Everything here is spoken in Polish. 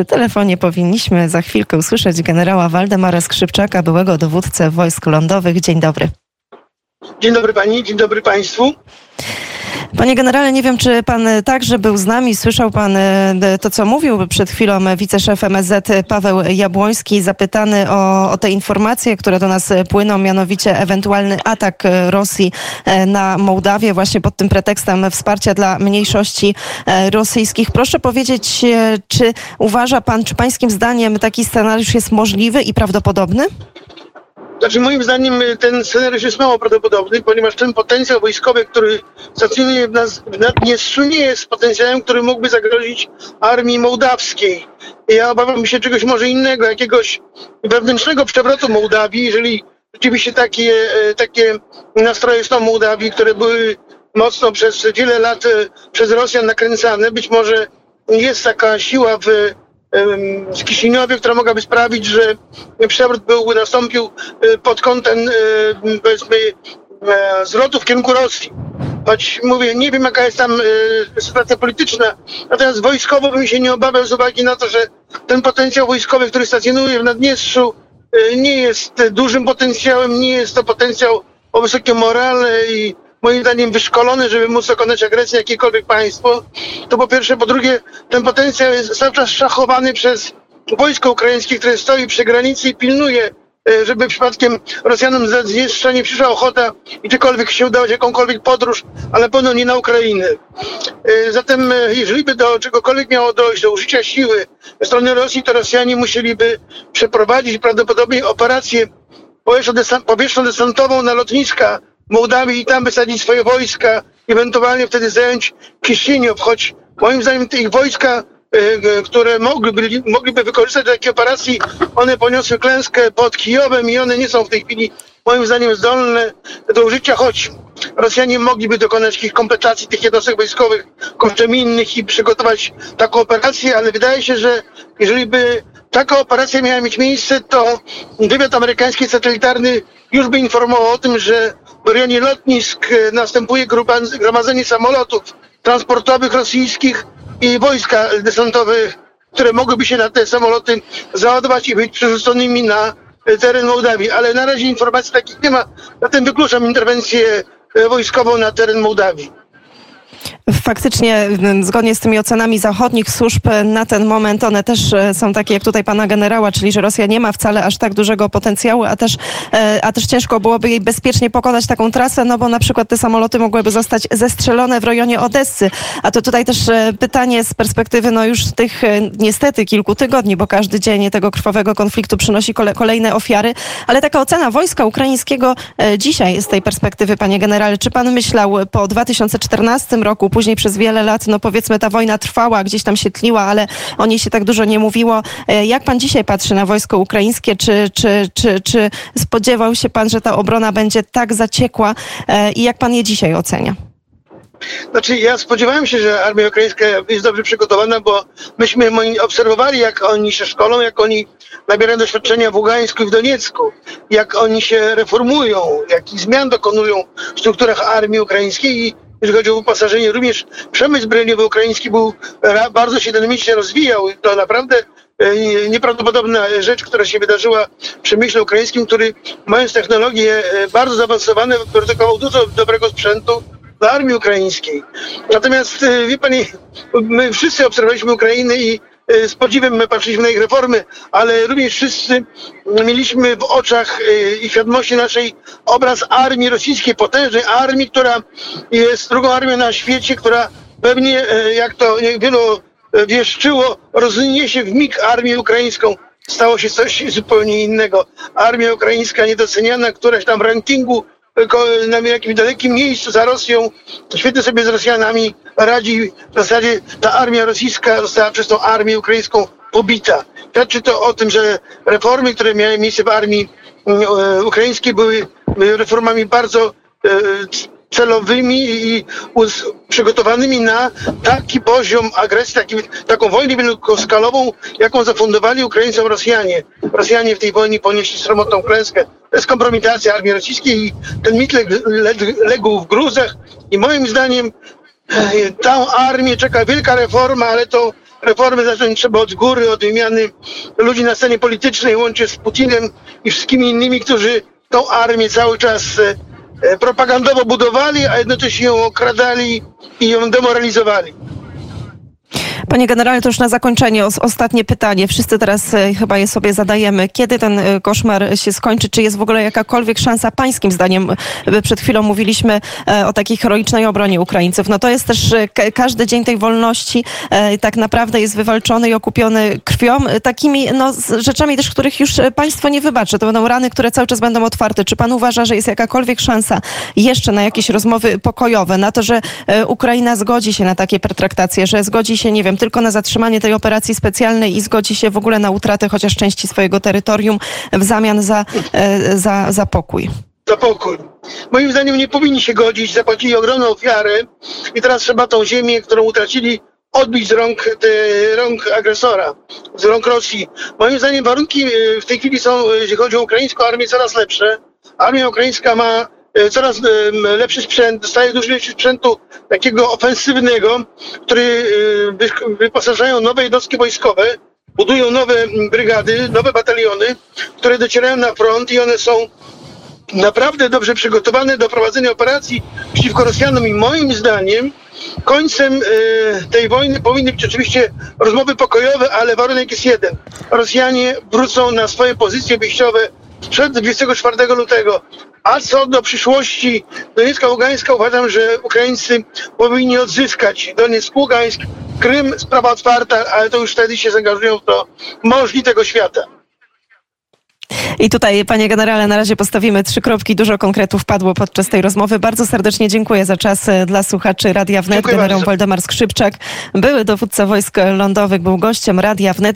przy telefonie powinniśmy za chwilkę usłyszeć generała Waldemara Skrzypczaka, byłego dowódcę wojsk lądowych. Dzień dobry. Dzień dobry pani, dzień dobry państwu. Panie generale, nie wiem, czy pan także był z nami, słyszał pan e, to, co mówił przed chwilą wiceszef MSZ Paweł Jabłoński, zapytany o, o te informacje, które do nas płyną, mianowicie ewentualny atak Rosji e, na Mołdawię właśnie pod tym pretekstem wsparcia dla mniejszości e, rosyjskich. Proszę powiedzieć, czy uważa pan, czy pańskim zdaniem taki scenariusz jest możliwy i prawdopodobny? Znaczy moim zdaniem y, ten scenariusz jest mało prawdopodobny, ponieważ ten potencjał wojskowy, który stacjonuje w, nas, nie jest potencjałem, który mógłby zagrozić armii mołdawskiej. Ja obawiam się czegoś może innego, jakiegoś wewnętrznego przewrotu Mołdawii, jeżeli rzeczywiście takie, y, takie nastroje są Mołdawii, które były mocno przez wiele lat y, przez Rosjan nakręcane. Być może jest taka siła w w Kiszyniowie, która mogłaby sprawić, że przewrót byłby nastąpił e, pod kątem e, powiedzmy e, zwrotu w kierunku Rosji. Choć mówię, nie wiem jaka jest tam sytuacja polityczna, natomiast wojskowo bym się nie obawiał z uwagi na to, że ten potencjał wojskowy, który stacjonuje w Naddniestrzu, nie jest dużym potencjałem, nie jest to potencjał o wysokim morale i moim zdaniem wyszkolony, żeby móc dokonać agresji jakiekolwiek państwo, to po pierwsze. Po drugie, ten potencjał jest cały czas szachowany przez wojsko ukraińskie, które stoi przy granicy i pilnuje, e, żeby przypadkiem Rosjanom z Naddniestrza nie przyszła ochota i gdziekolwiek się udawać jakąkolwiek podróż, ale pewno nie na Ukrainę. E, zatem, e, jeżeli by do czegokolwiek miało dojść, do użycia siły ze strony Rosji, to Rosjanie musieliby przeprowadzić prawdopodobnie operację powietrzno-desantową na lotniska Mołdawii i tam wysadzić swoje wojska, ewentualnie wtedy zająć Kiszyniow, choć moim zdaniem te ich wojska, e, e, które mogłyby, mogliby wykorzystać do takiej operacji, one poniosły klęskę pod Kijowem i one nie są w tej chwili moim zdaniem zdolne do użycia, choć Rosjanie mogliby dokonać jakichś kompletacji tych jednostek wojskowych kosztem innych i przygotować taką operację, ale wydaje się, że jeżeli by taka operacja miała mieć miejsce, to wywiad amerykański satelitarny już by informował o tym, że rejonie lotnisk e, następuje gromadzenie samolotów transportowych rosyjskich i wojska desantowe, które mogłyby się na te samoloty załadować i być przerzuconymi na e, teren Mołdawii. Ale na razie informacji takich nie ma, zatem wykluczam interwencję e, wojskową na teren Mołdawii. Faktycznie, zgodnie z tymi ocenami zachodnich służb, na ten moment one też e, są takie jak tutaj pana generała, czyli że Rosja nie ma wcale aż tak dużego potencjału, a też, e, a też ciężko byłoby jej bezpiecznie pokonać taką trasę, no bo na przykład te samoloty mogłyby zostać zestrzelone w rejonie Odessy. A to tutaj też e, pytanie z perspektywy no już tych niestety kilku tygodni, bo każdy dzień tego krwawego konfliktu przynosi kolejne ofiary, ale taka ocena wojska ukraińskiego dzisiaj z tej perspektywy, panie generale, czy pan myślał po 2014 roku, później przez wiele lat, no powiedzmy, ta wojna trwała, gdzieś tam się tliła, ale o niej się tak dużo nie mówiło. E, jak pan dzisiaj patrzy na wojsko ukraińskie? Czy, czy, czy, czy spodziewał się pan, że ta obrona będzie tak zaciekła e, i jak pan je dzisiaj ocenia? Znaczy, ja spodziewałem się, że armia ukraińska jest dobrze przygotowana, bo myśmy obserwowali, jak oni się szkolą, jak oni nabierają doświadczenia w Ługańsku i w Doniecku, jak oni się reformują, jakich zmian dokonują w strukturach armii ukraińskiej i jeżeli chodzi o wyposażenie, również przemysł zbrojeniowy ukraiński był bardzo się dynamicznie rozwijał to naprawdę e, nieprawdopodobna rzecz, która się wydarzyła w przemyśle ukraińskim, który mając technologie e, bardzo zaawansowane, produkował dużo dobrego sprzętu dla armii ukraińskiej. Natomiast e, wie pani, my wszyscy obserwowaliśmy Ukrainę i z podziwem my patrzyliśmy na ich reformy, ale również wszyscy mieliśmy w oczach e, i świadomości naszej obraz armii rosyjskiej, potężnej armii, która jest drugą armią na świecie, która pewnie, e, jak to wielu wieszczyło, rozniesie w mig armię ukraińską. Stało się coś zupełnie innego. Armia ukraińska niedoceniana, któraś tam rankingu na jakimś dalekim miejscu za Rosją, świetnie sobie z Rosjanami radzi. W zasadzie ta armia rosyjska została przez tą armię ukraińską pobita. Świadczy to o tym, że reformy, które miały miejsce w armii mm, e, ukraińskiej były reformami bardzo e, celowymi i przygotowanymi na taki poziom agresji, taki, taką wojnę wielkoskalową, jaką zafundowali Ukraińcom Rosjanie. Rosjanie w tej wojnie ponieśli sromotną klęskę. To jest kompromitacja armii rosyjskiej i ten mit legł w gruzach i moim zdaniem e, tę armię czeka wielka reforma, ale to reformy zacząć trzeba od góry, od wymiany ludzi na scenie politycznej, łącznie z Putinem i wszystkimi innymi, którzy tą armię cały czas e, propagandowo budowali, a jednocześnie ją okradali i ją demoralizowali. Panie generale, to już na zakończenie ostatnie pytanie. Wszyscy teraz e, chyba je sobie zadajemy. Kiedy ten e, koszmar się skończy? Czy jest w ogóle jakakolwiek szansa pańskim zdaniem? E, przed chwilą mówiliśmy o takiej heroicznej obronie Ukraińców. No to jest też każdy dzień tej wolności tak naprawdę jest wywalczony i okupiony krwią. Takimi no, rzeczami też, których już państwo nie wybaczy. To będą rany, które cały czas będą otwarte. Czy pan uważa, że jest jakakolwiek szansa jeszcze na jakieś rozmowy pokojowe? Na to, że Ukraina zgodzi się na takie pertraktacje, że zgodzi się, nie wiem, tylko na zatrzymanie tej operacji specjalnej i zgodzi się w ogóle na utratę chociaż części swojego terytorium w zamian za, e, za, za pokój. Za pokój. Moim zdaniem nie powinni się godzić, zapłacili ogromną ofiarę i teraz trzeba tą ziemię, którą utracili, odbić z rąk, te, rąk agresora, z rąk Rosji. Moim zdaniem warunki e, w tej chwili są, e, jeśli chodzi o ukraińską armię, coraz lepsze. Armia ukraińska ma coraz e, lepszy sprzęt, dostaje dużo więcej sprzętu takiego ofensywnego, który e, wyposażają nowe jednostki wojskowe, budują nowe brygady, nowe bataliony, które docierają na front i one są naprawdę dobrze przygotowane do prowadzenia operacji przeciwko Rosjanom i moim zdaniem końcem tej wojny powinny być oczywiście rozmowy pokojowe, ale warunek jest jeden. Rosjanie wrócą na swoje pozycje wyjściowe przed 24 lutego. A co do przyszłości Doniecka Ługańska, uważam, że Ukraińcy powinni odzyskać Donieck Ługańsk. Krym, sprawa otwarta, ale to już wtedy się zaangażują w to możli tego świata. I tutaj, panie generale, na razie postawimy trzy kropki. Dużo konkretów padło podczas tej rozmowy. Bardzo serdecznie dziękuję za czas e, dla słuchaczy Radia Wnet. Generał Waldemar Skrzypczak, były dowódca wojsk lądowych, był gościem Radia Wnet.